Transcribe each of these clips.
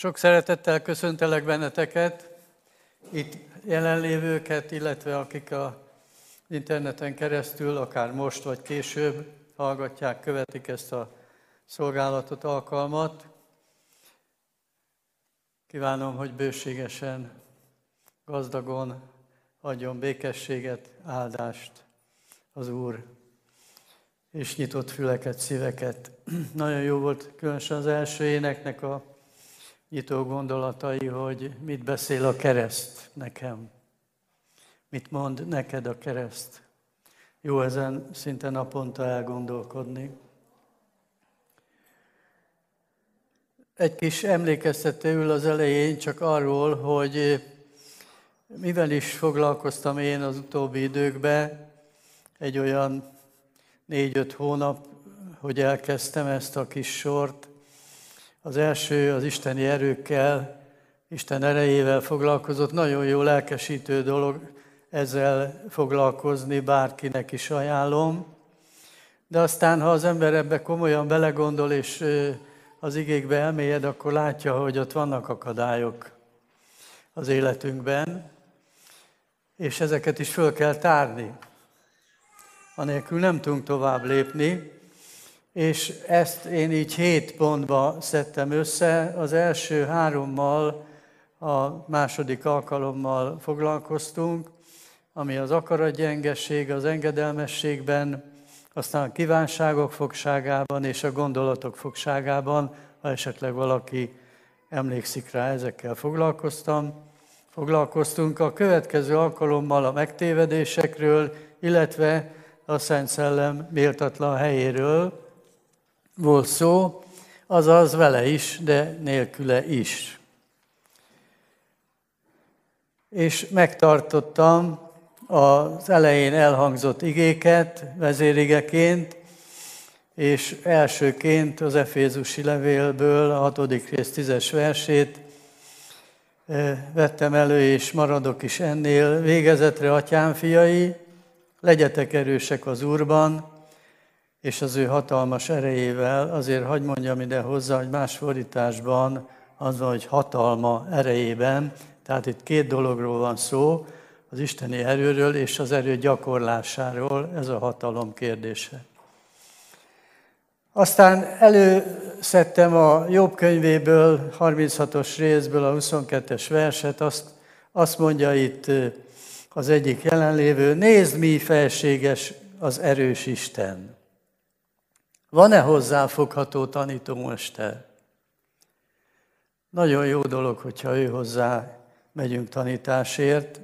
Sok szeretettel köszöntelek benneteket, itt jelenlévőket, illetve akik a interneten keresztül, akár most vagy később hallgatják, követik ezt a szolgálatot, alkalmat. Kívánom, hogy bőségesen, gazdagon adjon békességet, áldást az Úr, és nyitott füleket, szíveket. Nagyon jó volt különösen az első éneknek a nyitó gondolatai, hogy mit beszél a kereszt nekem. Mit mond neked a kereszt. Jó ezen szinte naponta elgondolkodni. Egy kis emlékeztetőül az elején csak arról, hogy mivel is foglalkoztam én az utóbbi időkben, egy olyan négy-öt hónap, hogy elkezdtem ezt a kis sort, az első az isteni erőkkel, Isten erejével foglalkozott. Nagyon jó lelkesítő dolog ezzel foglalkozni, bárkinek is ajánlom. De aztán, ha az ember ebbe komolyan belegondol, és az igékbe elmélyed, akkor látja, hogy ott vannak akadályok az életünkben, és ezeket is föl kell tárni. Anélkül nem tudunk tovább lépni, és ezt én így hét pontba szedtem össze. Az első hárommal, a második alkalommal foglalkoztunk, ami az akaratgyengesség, az engedelmességben, aztán a kívánságok fogságában és a gondolatok fogságában, ha esetleg valaki emlékszik rá, ezekkel foglalkoztam. Foglalkoztunk a következő alkalommal a megtévedésekről, illetve a Szent Szellem méltatlan helyéről, volt szó, azaz vele is, de nélküle is. És megtartottam az elején elhangzott igéket vezérigeként, és elsőként az Efézusi levélből a hatodik rész tízes versét vettem elő, és maradok is ennél. Végezetre, atyám fiai, legyetek erősek az Úrban, és az ő hatalmas erejével, azért hagyd mondjam ide hozzá, hogy más fordításban az van, hogy hatalma erejében, tehát itt két dologról van szó, az isteni erőről és az erő gyakorlásáról, ez a hatalom kérdése. Aztán előszedtem a Jobb könyvéből, 36-os részből a 22-es verset, azt, azt mondja itt az egyik jelenlévő, nézd mi felséges az erős Isten. Van-e hozzáfogható tanítómester? Nagyon jó dolog, hogyha ő hozzá megyünk tanításért,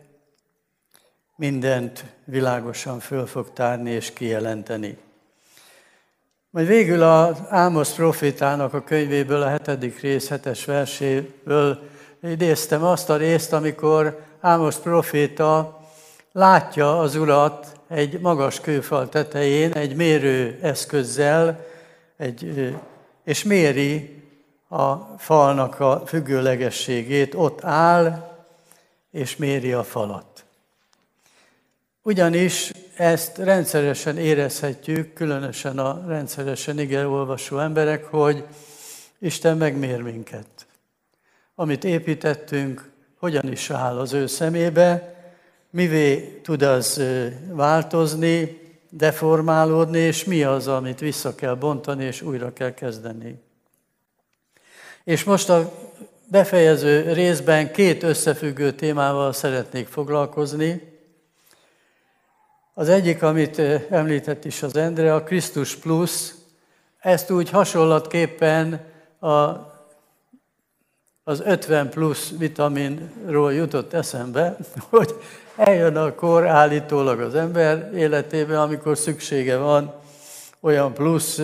mindent világosan föl fog tárni és kijelenteni. Majd végül az Ámos profétának a könyvéből, a hetedik rész, hetes verséből idéztem azt a részt, amikor Ámos proféta látja az urat egy magas kőfal tetején egy mérő eszközzel, egy, és méri a falnak a függőlegességét, ott áll, és méri a falat. Ugyanis ezt rendszeresen érezhetjük, különösen a rendszeresen igen olvasó emberek, hogy Isten megmér minket. Amit építettünk, hogyan is áll az ő szemébe, mivé tud az változni, deformálódni, és mi az, amit vissza kell bontani, és újra kell kezdeni. És most a befejező részben két összefüggő témával szeretnék foglalkozni. Az egyik, amit említett is az Endre, a Krisztus plusz, ezt úgy hasonlatképpen a, az 50 plusz vitaminról jutott eszembe, hogy Eljön a kor állítólag az ember életében, amikor szüksége van olyan plusz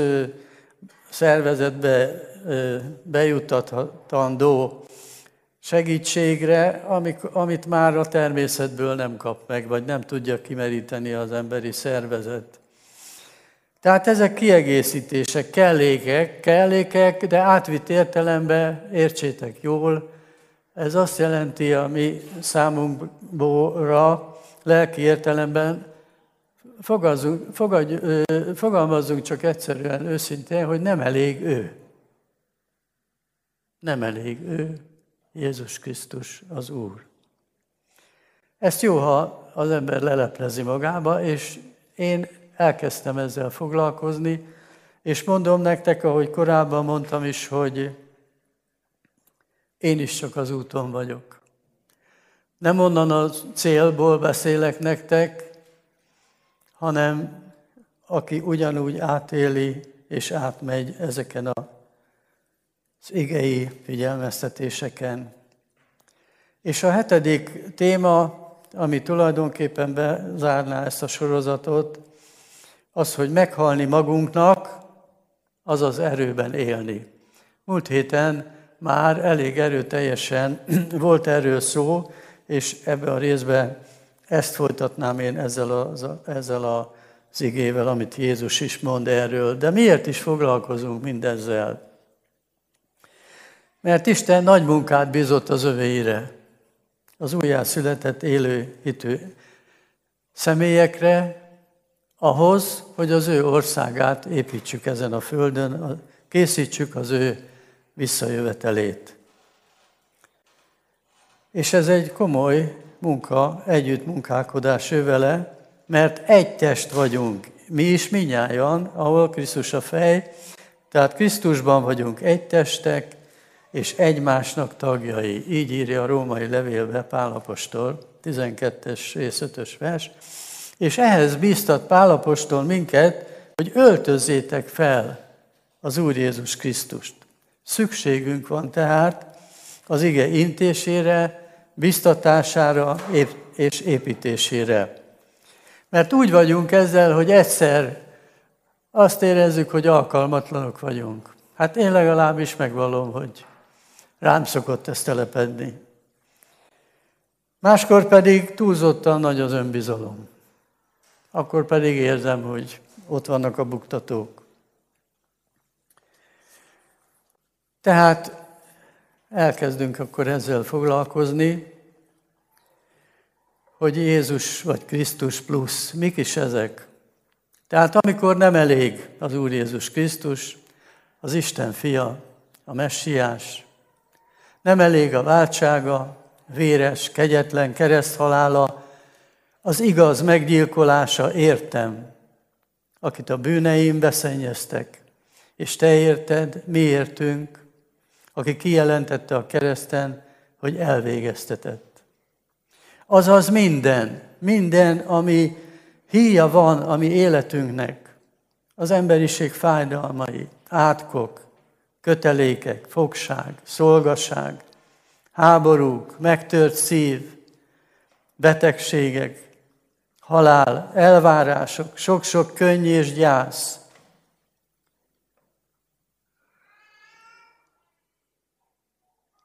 szervezetbe bejutatandó segítségre, amit már a természetből nem kap meg, vagy nem tudja kimeríteni az emberi szervezet. Tehát ezek kiegészítések, kellékek, kellékek, de átvitt értelemben értsétek jól, ez azt jelenti a mi számunkra lelki értelemben, fogazzunk, fogadj, fogalmazzunk csak egyszerűen őszintén, hogy nem elég ő. nem elég ő, Jézus Krisztus az Úr. Ezt jó, ha az ember leleplezi magába, és én elkezdtem ezzel foglalkozni, és mondom nektek, ahogy korábban mondtam is, hogy én is csak az úton vagyok. Nem onnan a célból beszélek nektek, hanem aki ugyanúgy átéli és átmegy ezeken az igei figyelmeztetéseken. És a hetedik téma, ami tulajdonképpen bezárná ezt a sorozatot, az, hogy meghalni magunknak, azaz erőben élni. Múlt héten már elég erőteljesen volt erről szó, és ebbe a részbe ezt folytatnám én ezzel, a, ezzel az igével, amit Jézus is mond erről. De miért is foglalkozunk mindezzel? Mert Isten nagy munkát bízott az övéire, az újjászületett élő hitű személyekre, ahhoz, hogy az ő országát építsük ezen a földön, készítsük az ő visszajövetelét. És ez egy komoly munka, együttmunkálkodás ő vele, mert egy test vagyunk, mi is minnyáján, ahol Krisztus a fej, tehát Krisztusban vagyunk egy testek, és egymásnak tagjai. Így írja a római levélbe Pálapostól, 12-es rész 5-ös vers. És ehhez bíztat Pálapostól minket, hogy öltözzétek fel az Úr Jézus Krisztust. Szükségünk van tehát az ige intésére, biztatására és építésére. Mert úgy vagyunk ezzel, hogy egyszer azt érezzük, hogy alkalmatlanok vagyunk. Hát én legalábbis megvallom, hogy rám szokott ezt telepedni. Máskor pedig túlzottan nagy az önbizalom. Akkor pedig érzem, hogy ott vannak a buktatók. Tehát elkezdünk akkor ezzel foglalkozni, hogy Jézus vagy Krisztus plusz, mik is ezek? Tehát amikor nem elég az Úr Jézus Krisztus, az Isten fia, a messiás, nem elég a váltsága, véres, kegyetlen kereszthalála, az igaz meggyilkolása értem, akit a bűneim beszennyeztek, és te érted, mi értünk, aki kijelentette a kereszten, hogy elvégeztetett. Azaz minden, minden, ami híja van a mi életünknek, az emberiség fájdalmai, átkok, kötelékek, fogság, szolgaság, háborúk, megtört szív, betegségek, halál, elvárások, sok-sok könny és gyász,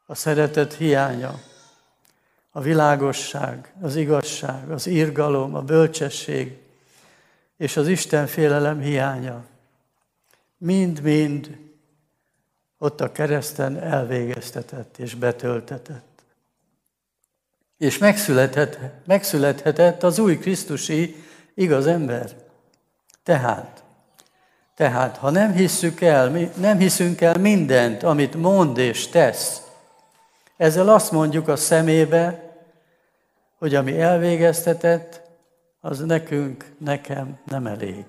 a szeretet hiánya, a világosság, az igazság, az irgalom, a bölcsesség és az Isten félelem hiánya. Mind-mind ott a kereszten elvégeztetett és betöltetett. És megszülethet, megszülethetett az új Krisztusi igaz ember. Tehát, tehát, ha nem hisszük el, nem hiszünk el mindent, amit mond és tesz, ezzel azt mondjuk a szemébe, hogy ami elvégeztetett, az nekünk, nekem nem elég.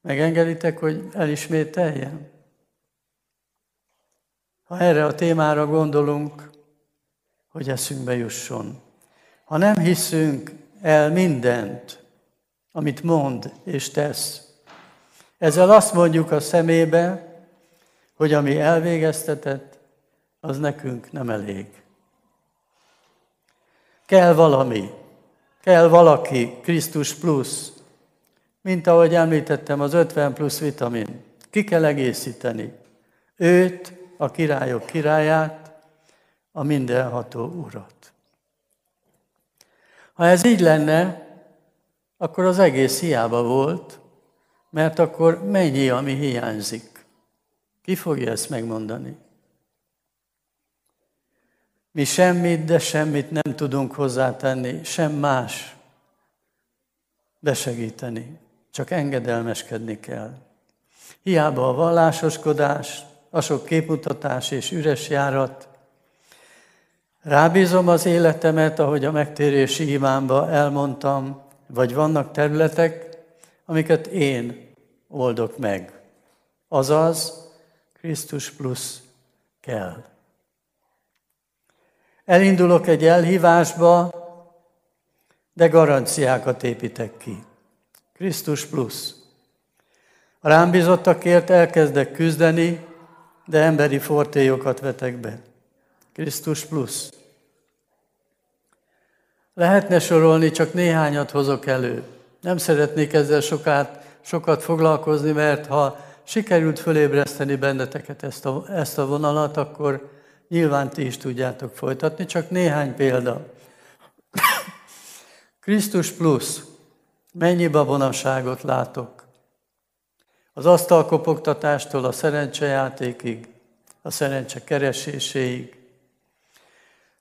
Megengeditek, hogy elismételjem? Ha erre a témára gondolunk, hogy eszünkbe jusson. Ha nem hiszünk el mindent, amit mond és tesz, ezzel azt mondjuk a szemébe, hogy ami elvégeztetett, az nekünk nem elég. Kell valami, kell valaki, Krisztus plusz, mint ahogy említettem, az 50 plusz vitamin. Ki kell egészíteni. Őt, a királyok királyát, a mindenható urat. Ha ez így lenne, akkor az egész hiába volt, mert akkor mennyi, ami hiányzik? Ki fogja ezt megmondani? Mi semmit, de semmit nem tudunk hozzátenni, sem más besegíteni. Csak engedelmeskedni kell. Hiába a vallásoskodás, a sok képmutatás és üres járat. Rábízom az életemet, ahogy a megtérési imámba elmondtam, vagy vannak területek, amiket én oldok meg. Azaz, Krisztus plusz kell. Elindulok egy elhívásba, de garanciákat építek ki. Krisztus plusz. A rám bizottakért elkezdek küzdeni, de emberi fortélyokat vetek be. Krisztus plusz. Lehetne sorolni, csak néhányat hozok elő. Nem szeretnék ezzel sokat, sokat foglalkozni, mert ha sikerült fölébreszteni benneteket ezt a, ezt a vonalat, akkor nyilván ti is tudjátok folytatni, csak néhány példa. Krisztus plusz. Mennyi babonaságot látok. Az asztalkopogtatástól a szerencsejátékig, a szerencse kereséséig.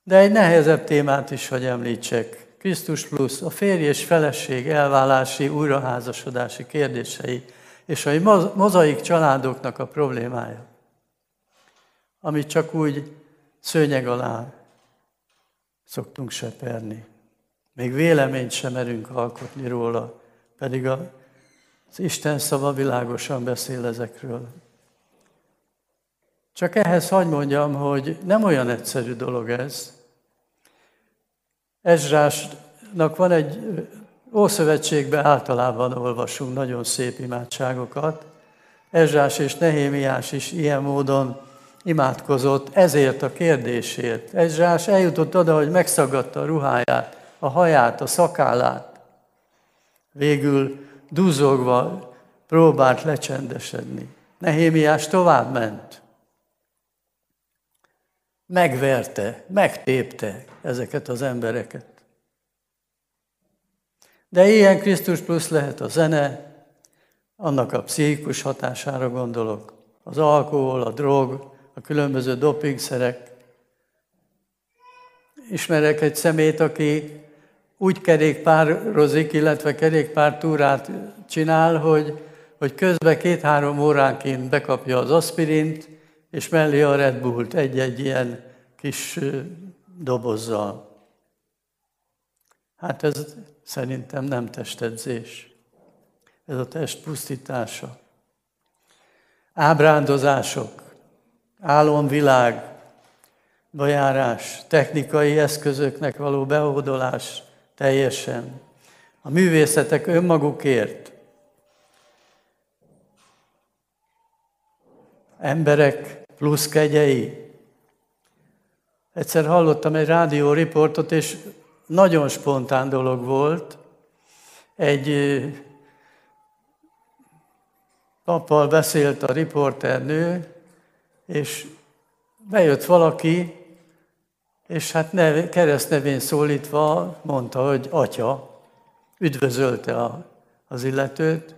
De egy nehezebb témát is, hogy említsek. Krisztus plusz, a férj és feleség elválási, újraházasodási kérdései, és a mozaik családoknak a problémája, amit csak úgy szőnyeg alá szoktunk seperni. Még véleményt sem merünk alkotni róla, pedig az Isten szava világosan beszél ezekről. Csak ehhez hagy mondjam, hogy nem olyan egyszerű dolog ez. Ezrásnak van egy Ószövetségben általában olvasunk nagyon szép imádságokat. Ezrás és Nehémiás is ilyen módon imádkozott ezért a kérdésért. Ezrás eljutott oda, hogy megszagadta a ruháját, a haját, a szakállát. Végül duzogva próbált lecsendesedni. Nehémiás tovább ment. Megverte, megtépte ezeket az embereket. De ilyen Krisztus plusz lehet a zene, annak a pszichikus hatására gondolok, az alkohol, a drog, a különböző dopingszerek. Ismerek egy szemét, aki úgy kerékpározik, illetve kerékpártúrát csinál, hogy, hogy közben két-három óránként bekapja az aspirint, és mellé a Red Bullt egy-egy ilyen kis dobozzal. Hát ez szerintem nem testedzés. Ez a test pusztítása. Ábrándozások, álomvilág, bejárás, technikai eszközöknek való behódolás teljesen. A művészetek önmagukért. Emberek plusz kegyei. Egyszer hallottam egy rádió riportot, és nagyon spontán dolog volt. Egy pappal beszélt a riporternő, és bejött valaki, és hát neve, keresztnevén szólítva mondta, hogy atya, üdvözölte a, az illetőt,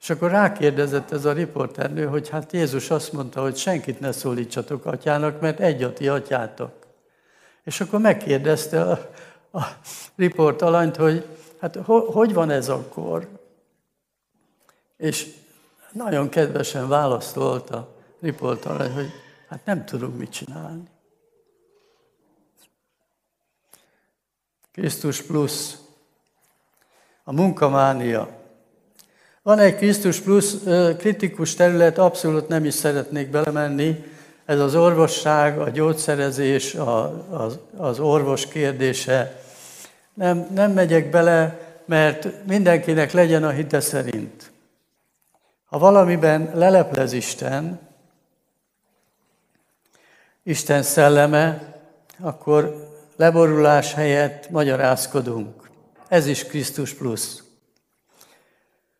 és akkor rákérdezett ez a riporternő, hogy hát Jézus azt mondta, hogy senkit ne szólítsatok atyának, mert egy a ti atyátok. És akkor megkérdezte a, a riportalanyt, hogy hát ho, hogy van ez akkor? És nagyon kedvesen válaszolt a riportalany, hogy hát nem tudunk mit csinálni. Krisztus plusz, a munkamánia. Van egy Krisztus plusz kritikus terület, abszolút nem is szeretnék belemenni, ez az orvosság, a gyógyszerezés, a, az, az orvos kérdése. Nem, nem megyek bele, mert mindenkinek legyen a hite szerint. Ha valamiben leleplez Isten, Isten szelleme, akkor leborulás helyett magyarázkodunk. Ez is Krisztus plusz.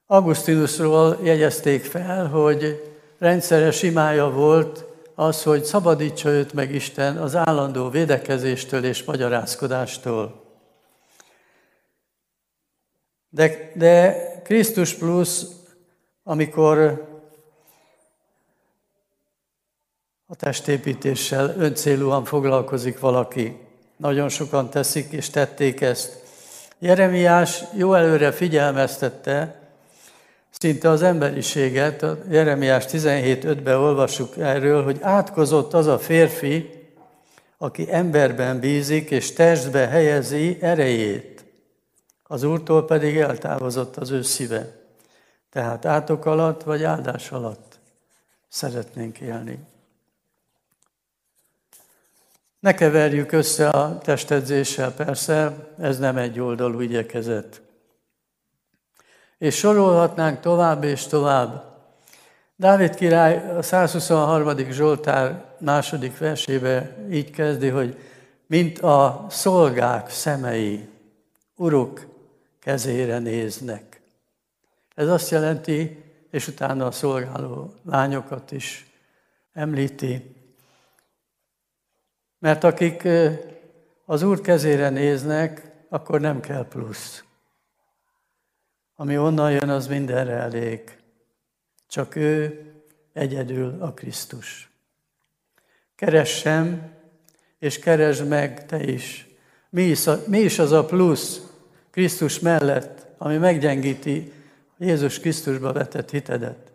Augustinusról jegyezték fel, hogy rendszeres imája volt az, hogy szabadítsa őt meg Isten az állandó védekezéstől és magyarázkodástól. De, de Krisztus plusz, amikor a testépítéssel öncélúan foglalkozik valaki. Nagyon sokan teszik és tették ezt. Jeremiás jó előre figyelmeztette szinte az emberiséget, a Jeremiás 17.5-ben olvassuk erről, hogy átkozott az a férfi, aki emberben bízik és testbe helyezi erejét. Az Úrtól pedig eltávozott az ő szíve. Tehát átok alatt vagy áldás alatt szeretnénk élni. Ne keverjük össze a testedzéssel, persze, ez nem egy oldalú igyekezet. És sorolhatnánk tovább és tovább. Dávid király a 123. Zsoltár második versébe így kezdi, hogy mint a szolgák szemei, uruk kezére néznek. Ez azt jelenti, és utána a szolgáló lányokat is említi, mert akik az Úr kezére néznek, akkor nem kell plusz. Ami onnan jön, az mindenre elég. Csak ő egyedül a Krisztus. Keressem, és keresd meg te is. Mi is, a, mi is az a plusz Krisztus mellett, ami meggyengíti Jézus Krisztusba vetett hitedet,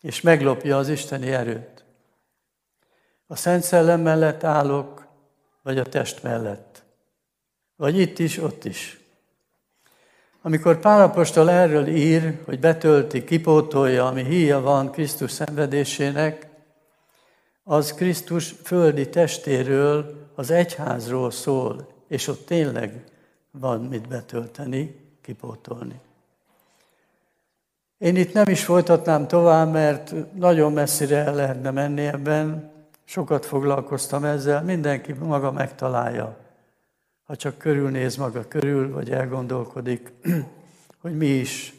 és meglopja az Isteni erőt. A Szent Szellem mellett állok, vagy a test mellett. Vagy itt is, ott is. Amikor Pálapostól erről ír, hogy betölti, kipótolja, ami híja van Krisztus szenvedésének, az Krisztus földi testéről, az egyházról szól, és ott tényleg van mit betölteni, kipótolni. Én itt nem is folytatnám tovább, mert nagyon messzire el lehetne menni ebben, sokat foglalkoztam ezzel, mindenki maga megtalálja ha csak körülnéz maga körül, vagy elgondolkodik, hogy mi is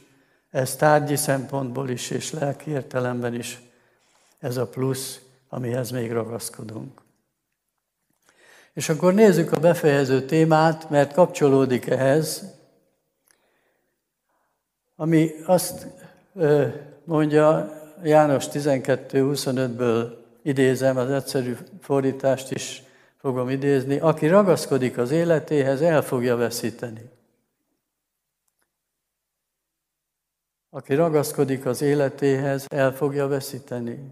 ez tárgyi szempontból is, és lelki értelemben is ez a plusz, amihez még ragaszkodunk. És akkor nézzük a befejező témát, mert kapcsolódik ehhez, ami azt mondja János 12.25-ből idézem, az egyszerű fordítást is fogom idézni, aki ragaszkodik az életéhez, el fogja veszíteni. Aki ragaszkodik az életéhez, el fogja veszíteni.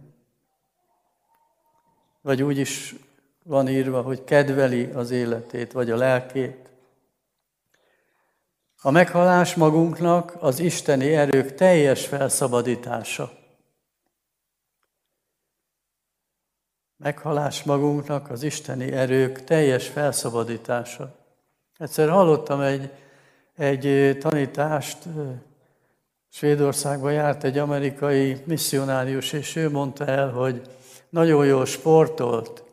Vagy úgy is van írva, hogy kedveli az életét, vagy a lelkét. A meghalás magunknak az isteni erők teljes felszabadítása. Meghalás magunknak az isteni erők teljes felszabadítása. Egyszer hallottam egy, egy tanítást, Svédországban járt egy amerikai misszionárius, és ő mondta el, hogy nagyon jól sportolt,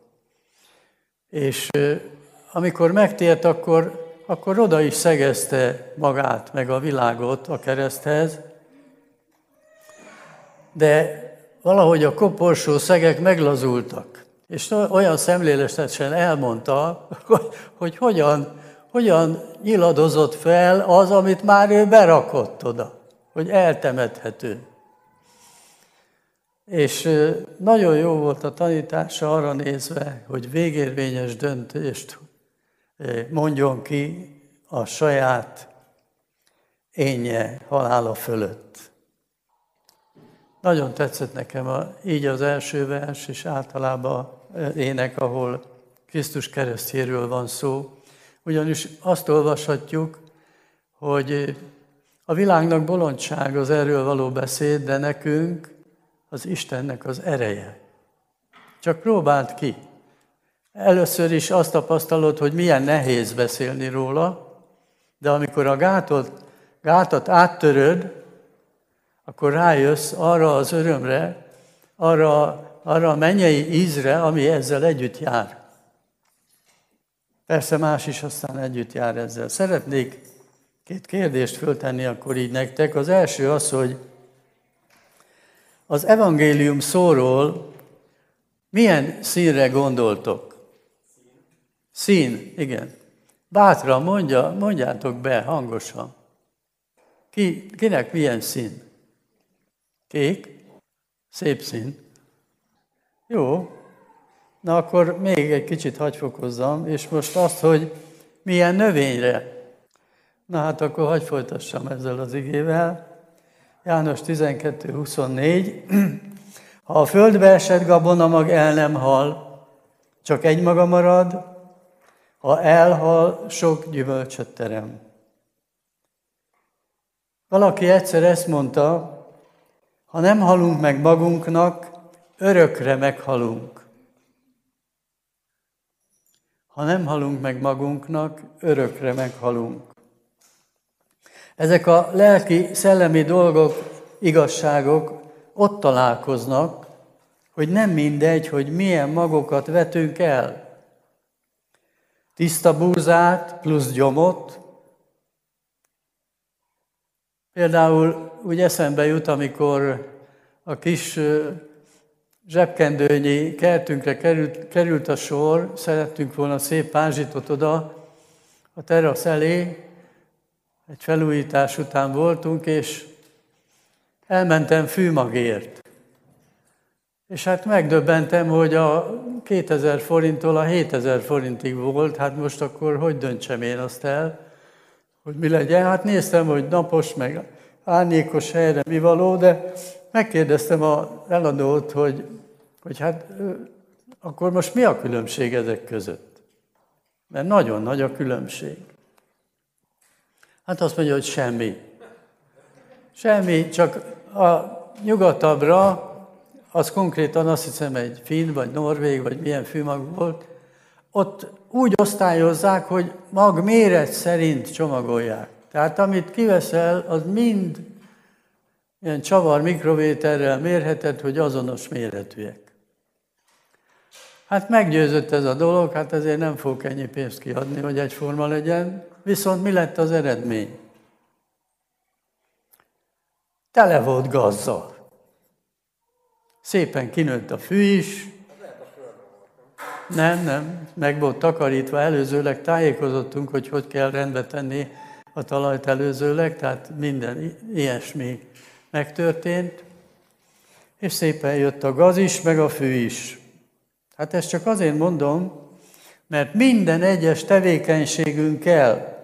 és amikor megtért, akkor, akkor oda is szegezte magát, meg a világot a kereszthez, de valahogy a koporsó szegek meglazultak. És olyan szemléletesen elmondta, hogy, hogy hogyan, hogyan nyiladozott fel az, amit már ő berakott oda, hogy eltemethető. És nagyon jó volt a tanítása arra nézve, hogy végérvényes döntést mondjon ki a saját énje halála fölött. Nagyon tetszett nekem a, így az első vers, és általában ének, ahol Krisztus keresztjéről van szó. Ugyanis azt olvashatjuk, hogy a világnak bolondság az erről való beszéd, de nekünk az Istennek az ereje. Csak próbáld ki. Először is azt tapasztalod, hogy milyen nehéz beszélni róla, de amikor a gátot, gátat áttöröd, akkor rájössz arra az örömre, arra, arra a mennyei ízre, ami ezzel együtt jár. Persze más is aztán együtt jár ezzel. Szeretnék két kérdést föltenni akkor így nektek. Az első az, hogy az evangélium szóról milyen színre gondoltok? Szín, igen. Bátran mondja, mondjátok be hangosan. Ki, kinek milyen szín? Kék, szép szín. Jó, na akkor még egy kicsit hagyfokozzam, és most azt, hogy milyen növényre. Na hát akkor hagy folytassam ezzel az igével. János 12.24. Ha a földbe esett gabonamag el nem hal, csak egy maga marad, ha elhal, sok gyümölcsöt terem. Valaki egyszer ezt mondta, ha nem halunk meg magunknak, örökre meghalunk. Ha nem halunk meg magunknak, örökre meghalunk. Ezek a lelki, szellemi dolgok, igazságok ott találkoznak, hogy nem mindegy, hogy milyen magokat vetünk el. Tiszta búzát plusz gyomot. Például úgy eszembe jut, amikor a kis zsebkendőnyi kertünkre került, került a sor, szerettünk volna szép pázsitot oda a terasz elé, egy felújítás után voltunk, és elmentem fűmagért. És hát megdöbbentem, hogy a 2000 forinttól a 7000 forintig volt, hát most akkor hogy döntsem én azt el, hogy mi legyen. Hát néztem, hogy napos, meg árnyékos helyre mi való, de megkérdeztem a eladót, hogy, hogy hát akkor most mi a különbség ezek között? Mert nagyon nagy a különbség. Hát azt mondja, hogy semmi. Semmi, csak a nyugatabbra, az konkrétan azt hiszem egy finn, vagy norvég, vagy milyen fűmag volt, ott úgy osztályozzák, hogy mag méret szerint csomagolják. Tehát amit kiveszel, az mind ilyen csavar mikrovéterrel mérheted, hogy azonos méretűek. Hát meggyőzött ez a dolog, hát ezért nem fogok ennyi pénzt kiadni, hogy egyforma legyen. Viszont mi lett az eredmény? Tele volt gazzal. Szépen kinőtt a fű is. Nem, nem, meg volt takarítva. Előzőleg, tájékozottunk, hogy hogy kell rendbe tenni a talajt előzőleg, tehát minden ilyesmi megtörtént, és szépen jött a gaz is, meg a fű is. Hát ezt csak azért mondom, mert minden egyes tevékenységünkkel,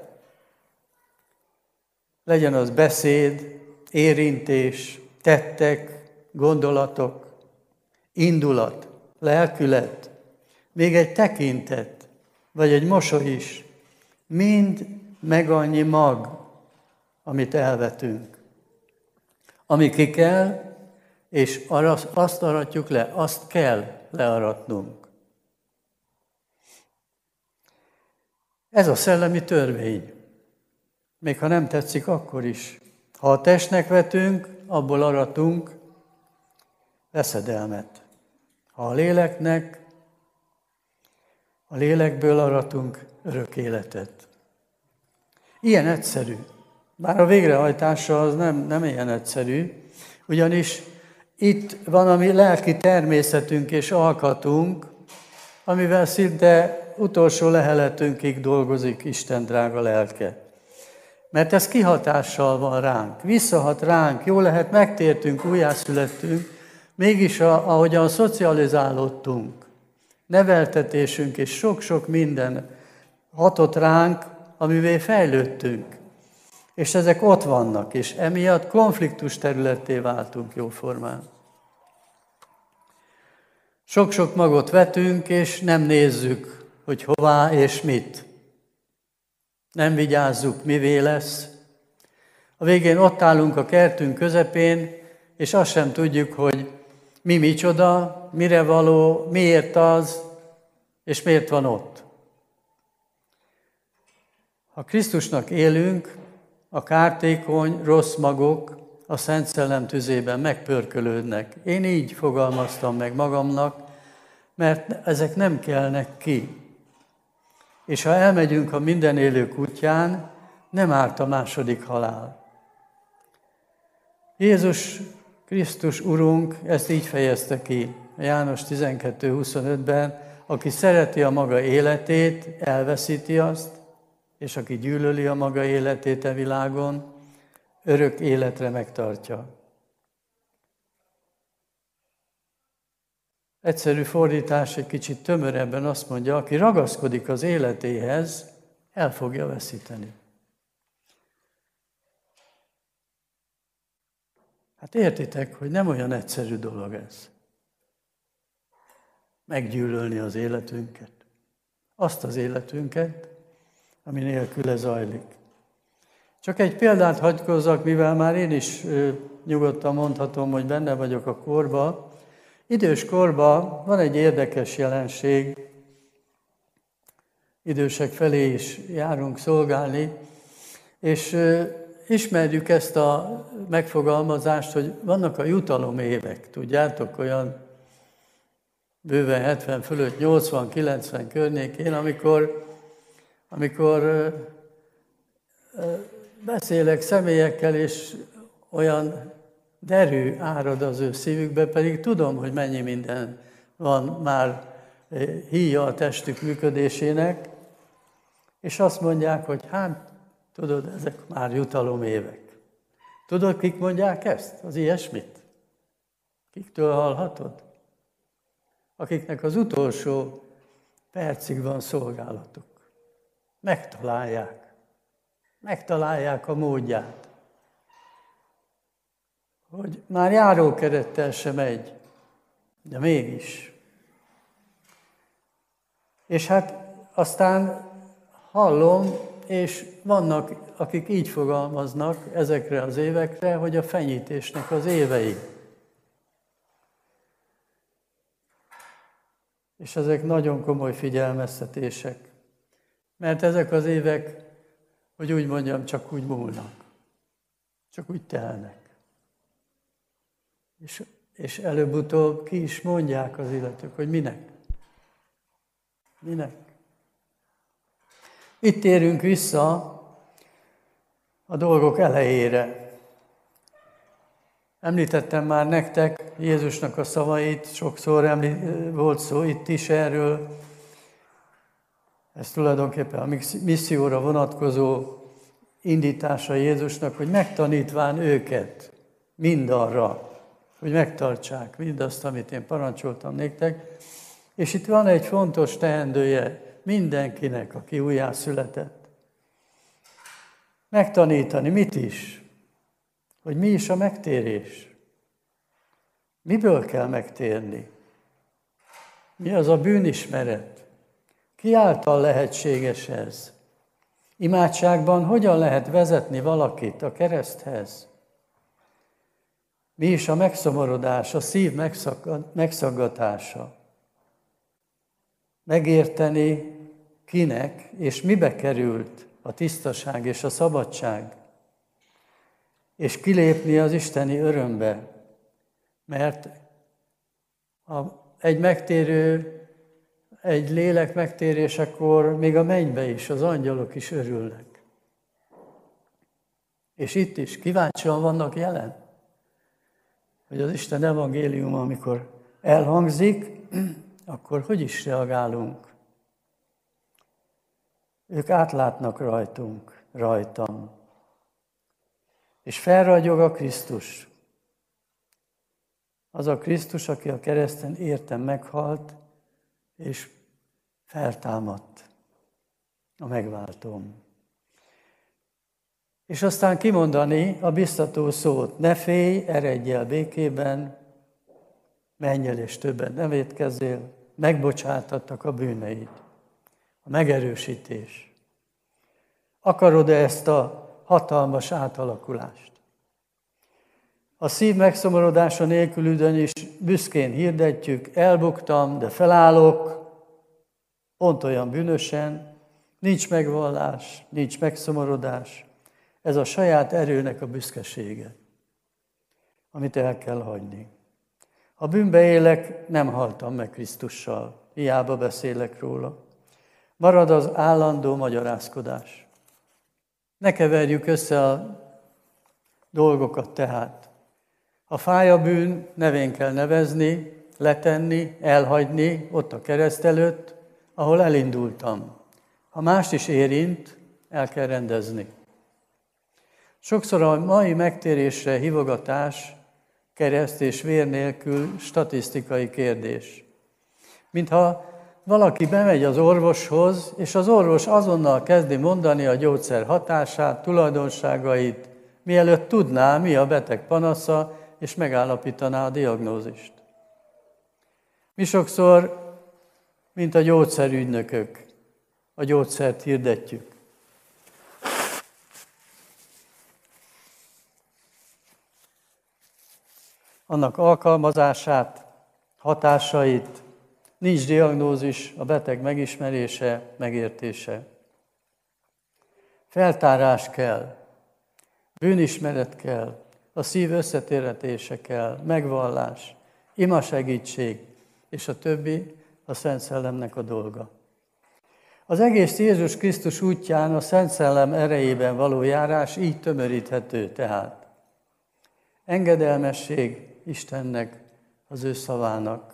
legyen az beszéd, érintés, tettek, gondolatok, indulat, lelkület, még egy tekintet, vagy egy mosoly is, mind meg annyi mag, amit elvetünk. Ami ki kell, és azt aratjuk le, azt kell learatnunk. Ez a szellemi törvény. Még ha nem tetszik, akkor is. Ha a testnek vetünk, abból aratunk veszedelmet. Ha a léleknek, a lélekből aratunk örök életet. Ilyen egyszerű. Bár a végrehajtása az nem, nem ilyen egyszerű, ugyanis itt van a mi lelki természetünk és alkatunk, amivel szinte utolsó leheletünkig dolgozik Isten drága lelke. Mert ez kihatással van ránk, visszahat ránk, jó lehet megtértünk, újjászülettünk, mégis a, ahogyan szocializálódtunk, neveltetésünk és sok-sok minden hatott ránk, amivel fejlődtünk. És ezek ott vannak, és emiatt konfliktus területté váltunk jóformán. Sok-sok magot vetünk, és nem nézzük, hogy hová és mit. Nem vigyázzuk, mivé lesz. A végén ott állunk a kertünk közepén, és azt sem tudjuk, hogy mi micsoda, mire való, miért az, és miért van ott. Ha Krisztusnak élünk, a kártékony, rossz magok a Szent Szellem tüzében megpörkölődnek. Én így fogalmaztam meg magamnak, mert ezek nem kelnek ki. És ha elmegyünk a minden élő kutyán, nem árt a második halál. Jézus Krisztus Urunk ezt így fejezte ki János 12.25-ben, aki szereti a maga életét, elveszíti azt, és aki gyűlöli a maga életét a e világon, örök életre megtartja. Egyszerű fordítás egy kicsit tömörebben azt mondja, aki ragaszkodik az életéhez, el fogja veszíteni. Hát értitek, hogy nem olyan egyszerű dolog ez. Meggyűlölni az életünket. Azt az életünket, ami nélküle zajlik. Csak egy példát hagykozzak, mivel már én is nyugodtan mondhatom, hogy benne vagyok a korba. Idős korban van egy érdekes jelenség, idősek felé is járunk szolgálni, és ismerjük ezt a megfogalmazást, hogy vannak a jutalom évek, tudjátok, olyan bőven 70 fölött, 80-90 környékén, amikor, amikor beszélek személyekkel, és olyan derű árad az ő szívükbe, pedig tudom, hogy mennyi minden van már híja a testük működésének, és azt mondják, hogy hát, tudod, ezek már jutalom évek. Tudod, kik mondják ezt, az ilyesmit? Kiktől hallhatod? Akiknek az utolsó percig van szolgálatuk. Megtalálják. Megtalálják a módját. Hogy már járókerettel sem megy, de mégis. És hát aztán hallom, és vannak, akik így fogalmaznak ezekre az évekre, hogy a fenyítésnek az évei. És ezek nagyon komoly figyelmeztetések. Mert ezek az évek, hogy úgy mondjam, csak úgy múlnak. Csak úgy telnek. És, és előbb-utóbb ki is mondják az illetők, hogy minek. Minek? Itt térünk vissza a dolgok elejére. Említettem már nektek Jézusnak a szavait, sokszor említ, volt szó itt is erről. Ez tulajdonképpen a misszióra vonatkozó indítása Jézusnak, hogy megtanítván őket mindarra, hogy megtartsák mindazt, amit én parancsoltam nektek. És itt van egy fontos teendője mindenkinek, aki újjászületett. Megtanítani mit is? Hogy mi is a megtérés? Miből kell megtérni? Mi az a bűnismeret? Ki által lehetséges ez? Imádságban hogyan lehet vezetni valakit a kereszthez? Mi is a megszomorodás, a szív megszaggatása? Megérteni, kinek és mibe került a tisztaság és a szabadság, és kilépni az isteni örömbe, mert a, egy megtérő, egy lélek megtérésekor még a mennybe is az angyalok is örülnek. És itt is kíváncsian vannak jelen, hogy az Isten evangélium, amikor elhangzik, akkor hogy is reagálunk? Ők átlátnak rajtunk, rajtam. És felragyog a Krisztus. Az a Krisztus, aki a kereszten értem meghalt, és feltámadt a megváltóm. És aztán kimondani a biztató szót, ne félj, eredj el békében, menj el és többet nem étkezzél, megbocsátattak a bűneid a megerősítés. Akarod-e ezt a hatalmas átalakulást? A szív megszomorodása nélkül ugyanis büszkén hirdetjük, elbuktam, de felállok, pont olyan bűnösen, nincs megvallás, nincs megszomorodás. Ez a saját erőnek a büszkesége, amit el kell hagyni. Ha bűnbe élek, nem haltam meg Krisztussal, hiába beszélek róla. Marad az állandó magyarázkodás. Ne keverjük össze a dolgokat tehát. Ha fáj a bűn, nevén kell nevezni, letenni, elhagyni ott a kereszt előtt, ahol elindultam. Ha mást is érint, el kell rendezni. Sokszor a mai megtérésre hivogatás kereszt és vér nélkül statisztikai kérdés. Mintha valaki bemegy az orvoshoz, és az orvos azonnal kezdi mondani a gyógyszer hatását, tulajdonságait, mielőtt tudná, mi a beteg panasza, és megállapítaná a diagnózist. Mi sokszor, mint a gyógyszerügynökök, a gyógyszert hirdetjük. Annak alkalmazását, hatásait, nincs diagnózis, a beteg megismerése, megértése. Feltárás kell, bűnismeret kell, a szív összetérhetése kell, megvallás, ima segítség, és a többi a Szent Szellemnek a dolga. Az egész Jézus Krisztus útján a Szent Szellem erejében való járás így tömöríthető tehát. Engedelmesség Istennek, az ő szavának.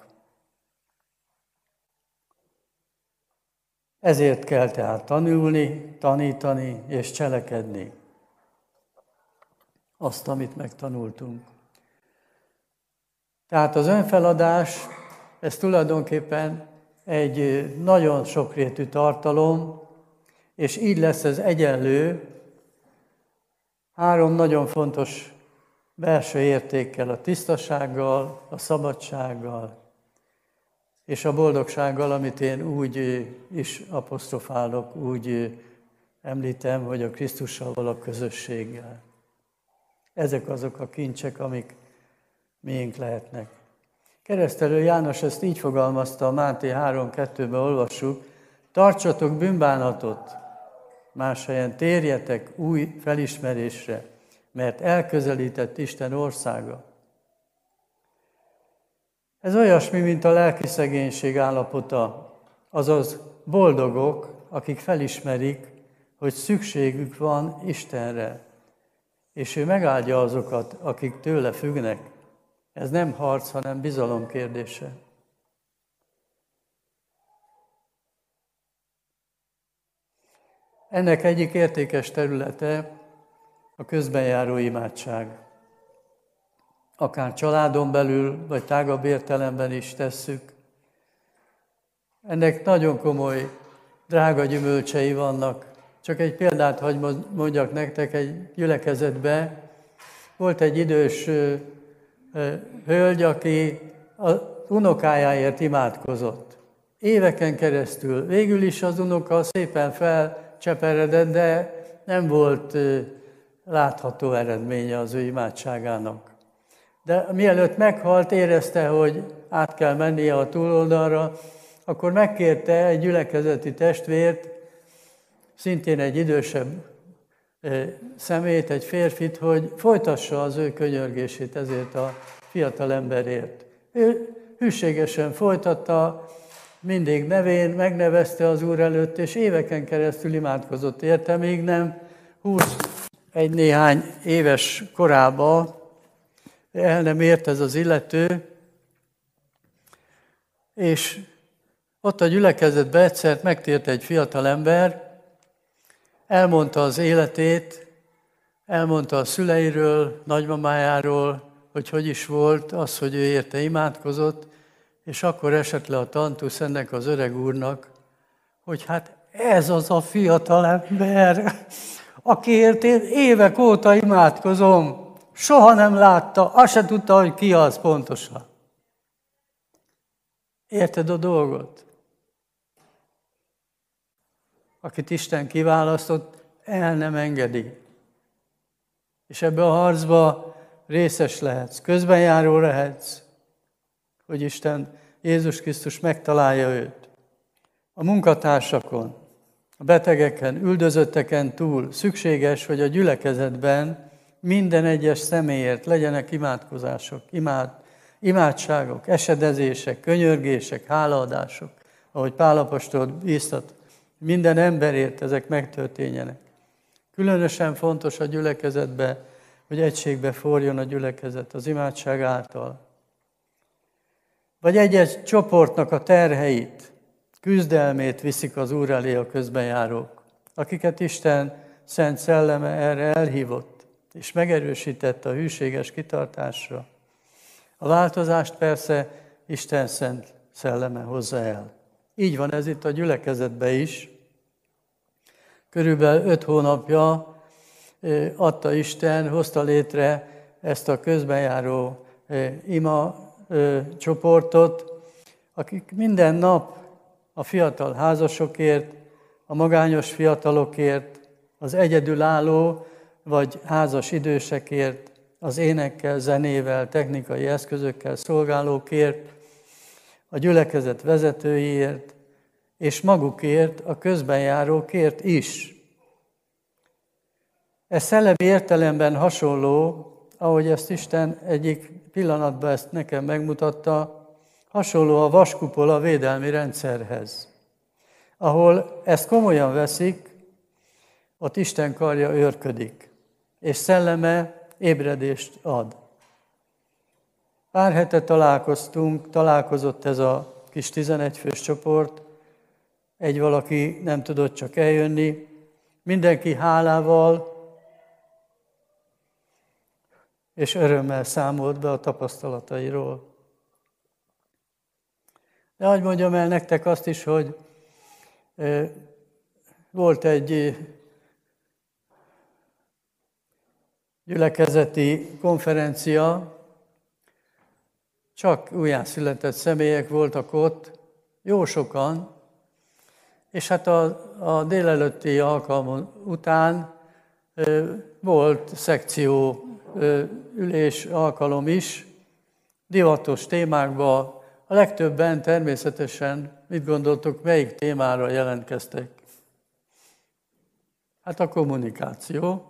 Ezért kell tehát tanulni, tanítani és cselekedni azt, amit megtanultunk. Tehát az önfeladás, ez tulajdonképpen egy nagyon sokrétű tartalom, és így lesz ez egyenlő három nagyon fontos belső értékkel, a tisztasággal, a szabadsággal és a boldogsággal, amit én úgy is apostrofálok, úgy említem, hogy a Krisztussal való közösséggel. Ezek azok a kincsek, amik miénk lehetnek. Keresztelő János ezt így fogalmazta, a Máté 3.2-ben olvassuk, tartsatok bűnbánatot, más helyen térjetek új felismerésre, mert elközelített Isten országa. Ez olyasmi, mint a lelki szegénység állapota, azaz boldogok, akik felismerik, hogy szükségük van Istenre, és ő megáldja azokat, akik tőle függnek. Ez nem harc, hanem bizalom kérdése. Ennek egyik értékes területe a közbenjáró imádság. Akár családon belül, vagy tágabb értelemben is tesszük. Ennek nagyon komoly, drága gyümölcsei vannak. Csak egy példát hagy mondjak nektek, egy gyülekezetbe volt egy idős hölgy, aki a unokájáért imádkozott. Éveken keresztül. Végül is az unoka szépen felcseperedett, de nem volt látható eredménye az ő imádságának. De mielőtt meghalt, érezte, hogy át kell mennie a túloldalra, akkor megkérte egy gyülekezeti testvért, szintén egy idősebb szemét, egy férfit, hogy folytassa az ő könyörgését ezért a fiatal emberért. Ő hűségesen folytatta, mindig nevén megnevezte az Úr előtt, és éveken keresztül imádkozott érte, még nem 20 egy néhány éves korába el nem ért ez az illető, és ott a gyülekezetben egyszer megtért egy fiatal ember, elmondta az életét, elmondta a szüleiről, nagymamájáról, hogy hogy is volt az, hogy ő érte imádkozott, és akkor esett le a tantusz ennek az öreg úrnak, hogy hát ez az a fiatal ember, akiért én évek óta imádkozom, soha nem látta, azt se tudta, hogy ki az pontosan. Érted a dolgot? Akit Isten kiválasztott, el nem engedi. És ebbe a harcba részes lehetsz, közbenjáró lehetsz, hogy Isten, Jézus Krisztus megtalálja őt. A munkatársakon, a betegeken, üldözötteken túl szükséges, hogy a gyülekezetben minden egyes személyért legyenek imádkozások, imád, imádságok, esedezések, könyörgések, hálaadások, ahogy Pálapostól bíztat, minden emberért ezek megtörténjenek. Különösen fontos a gyülekezetbe, hogy egységbe forjon a gyülekezet az imádság által. Vagy egy-egy csoportnak a terheit, küzdelmét viszik az Úr elé a közbenjárók, akiket Isten szent szelleme erre elhívott, és megerősített a hűséges kitartásra. A változást persze Isten szent szelleme hozza el. Így van ez itt a gyülekezetben is. Körülbelül öt hónapja adta Isten, hozta létre ezt a közbenjáró ima csoportot, akik minden nap a fiatal házasokért, a magányos fiatalokért, az egyedülálló vagy házas idősekért, az énekkel, zenével, technikai eszközökkel szolgálókért, a gyülekezet vezetőiért, és magukért, a közbenjárókért is. Ez szellemi értelemben hasonló, ahogy ezt Isten egyik pillanatban ezt nekem megmutatta, hasonló a vaskupola védelmi rendszerhez. Ahol ezt komolyan veszik, ott Isten karja őrködik, és szelleme ébredést ad. Pár hete találkoztunk, találkozott ez a kis 11 fős csoport, egy valaki nem tudott csak eljönni, mindenki hálával és örömmel számolt be a tapasztalatairól. De hogy mondjam el nektek azt is, hogy volt egy gyülekezeti konferencia, csak újjászületett személyek voltak ott, jó sokan, és hát a, a délelőtti alkalmon után ö, volt szekció ö, ülés alkalom is, divatos témákba. A legtöbben természetesen, mit gondoltok, melyik témára jelentkeztek? Hát a kommunikáció.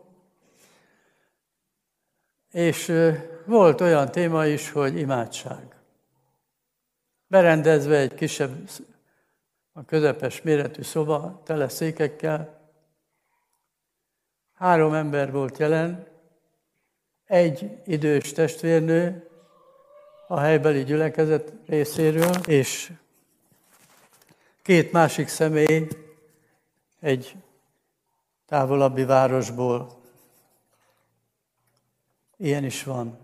És volt olyan téma is, hogy imádság. Berendezve egy kisebb, a közepes méretű szoba, tele székekkel. Három ember volt jelen, egy idős testvérnő a helybeli gyülekezet részéről, és két másik személy egy távolabbi városból. Ilyen is van.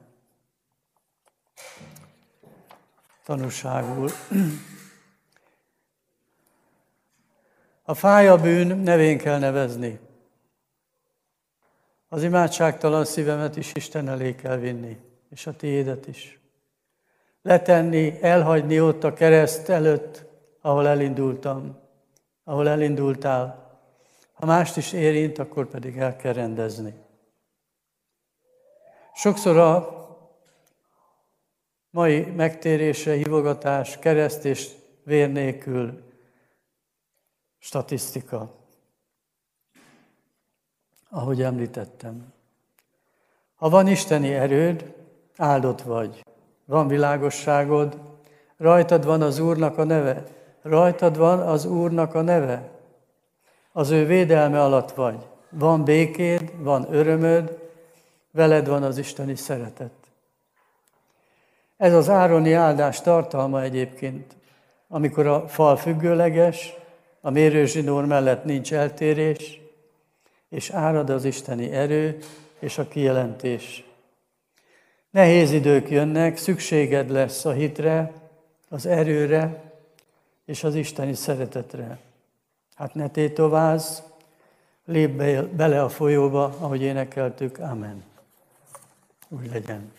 Tanúságul. A fáj a bűn, nevén kell nevezni. Az imádságtalan szívemet is Isten elé kell vinni, és a tiédet is. Letenni, elhagyni ott a kereszt előtt, ahol elindultam, ahol elindultál. Ha mást is érint, akkor pedig el kell rendezni. Sokszor a mai megtérésre hívogatás kereszt és vér nélkül statisztika, ahogy említettem. Ha van isteni erőd, áldott vagy. Van világosságod, rajtad van az Úrnak a neve, rajtad van az Úrnak a neve. Az ő védelme alatt vagy. Van békéd, van örömöd, veled van az isteni szeretet. Ez az ároni áldás tartalma egyébként, amikor a fal függőleges, a mérőzsinór mellett nincs eltérés, és árad az isteni erő és a kijelentés. Nehéz idők jönnek, szükséged lesz a hitre, az erőre és az isteni szeretetre. Hát ne tétovázz, lép bele a folyóba, ahogy énekeltük. Amen. Úgy legyen.